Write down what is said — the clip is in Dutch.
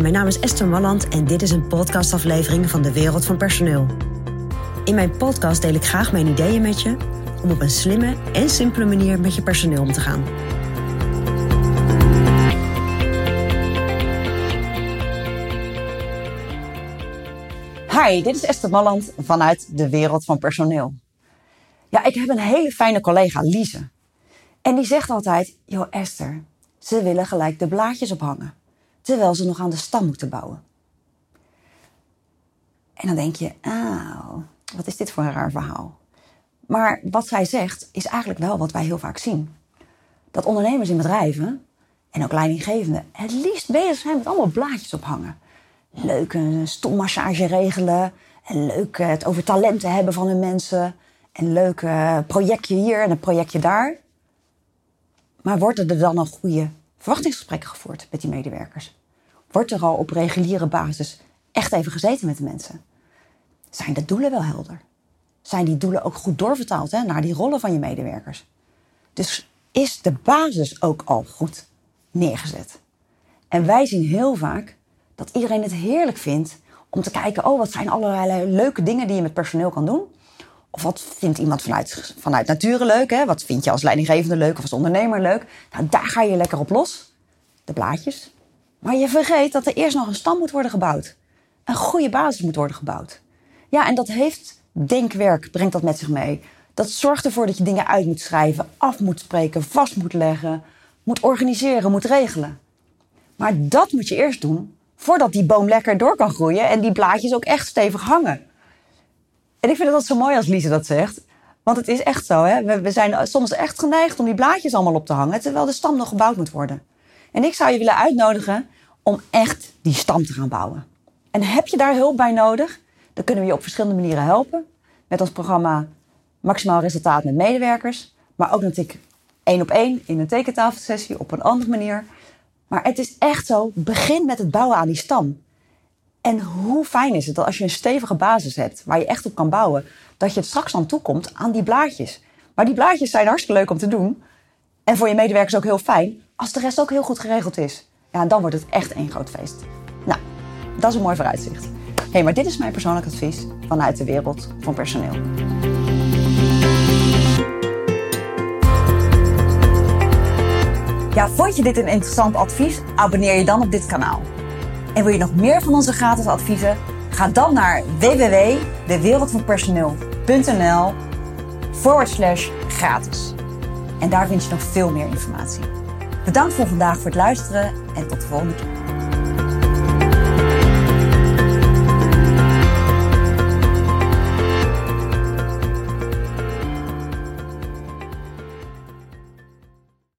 Mijn naam is Esther Malland en dit is een podcastaflevering van de Wereld van Personeel. In mijn podcast deel ik graag mijn ideeën met je om op een slimme en simpele manier met je personeel om te gaan. Hi, dit is Esther Malland vanuit de Wereld van Personeel. Ja, ik heb een hele fijne collega, Lise. En die zegt altijd, joh Esther, ze willen gelijk de blaadjes ophangen terwijl ze nog aan de stam moeten bouwen. En dan denk je, ah, wat is dit voor een raar verhaal? Maar wat zij zegt is eigenlijk wel wat wij heel vaak zien. Dat ondernemers in bedrijven en ook leidinggevenden het liefst bezig zijn met allemaal blaadjes ophangen. Leuk een stommassage regelen en leuk het over talenten hebben van hun mensen. En leuk projectje hier en een projectje daar. Maar worden er dan nog goede verwachtingsgesprekken gevoerd met die medewerkers? Wordt er al op reguliere basis echt even gezeten met de mensen? Zijn de doelen wel helder? Zijn die doelen ook goed doorvertaald hè, naar die rollen van je medewerkers? Dus is de basis ook al goed neergezet? En wij zien heel vaak dat iedereen het heerlijk vindt om te kijken: oh, wat zijn allerlei leuke dingen die je met personeel kan doen? Of wat vindt iemand vanuit, vanuit nature leuk? Hè? Wat vind je als leidinggevende leuk of als ondernemer leuk? Nou, daar ga je lekker op los. De blaadjes. Maar je vergeet dat er eerst nog een stam moet worden gebouwd. Een goede basis moet worden gebouwd. Ja, en dat heeft denkwerk, brengt dat met zich mee. Dat zorgt ervoor dat je dingen uit moet schrijven, af moet spreken, vast moet leggen, moet organiseren, moet regelen. Maar dat moet je eerst doen voordat die boom lekker door kan groeien en die blaadjes ook echt stevig hangen. En ik vind het zo mooi als Lise dat zegt. Want het is echt zo, hè? We, zijn soms echt geneigd om die blaadjes allemaal op te hangen, terwijl de stam nog gebouwd moet worden. En ik zou je willen uitnodigen om echt die stam te gaan bouwen. En heb je daar hulp bij nodig? Dan kunnen we je op verschillende manieren helpen. Met ons programma Maximaal Resultaat met Medewerkers. Maar ook natuurlijk één op één in een tekentafelsessie op een andere manier. Maar het is echt zo, begin met het bouwen aan die stam. En hoe fijn is het dat als je een stevige basis hebt waar je echt op kan bouwen, dat je het straks dan toekomt aan die blaadjes. Maar die blaadjes zijn hartstikke leuk om te doen. En voor je medewerkers ook heel fijn, als de rest ook heel goed geregeld is. Dan wordt het echt één groot feest. Nou, dat is een mooi vooruitzicht. Hé, hey, maar dit is mijn persoonlijk advies vanuit de wereld van personeel. Ja, vond je dit een interessant advies? Abonneer je dan op dit kanaal. En wil je nog meer van onze gratis adviezen? Ga dan naar www.dewereldvanpersoneel.nl forward slash gratis. En daar vind je nog veel meer informatie. Bedankt voor vandaag voor het luisteren en tot de volgende keer.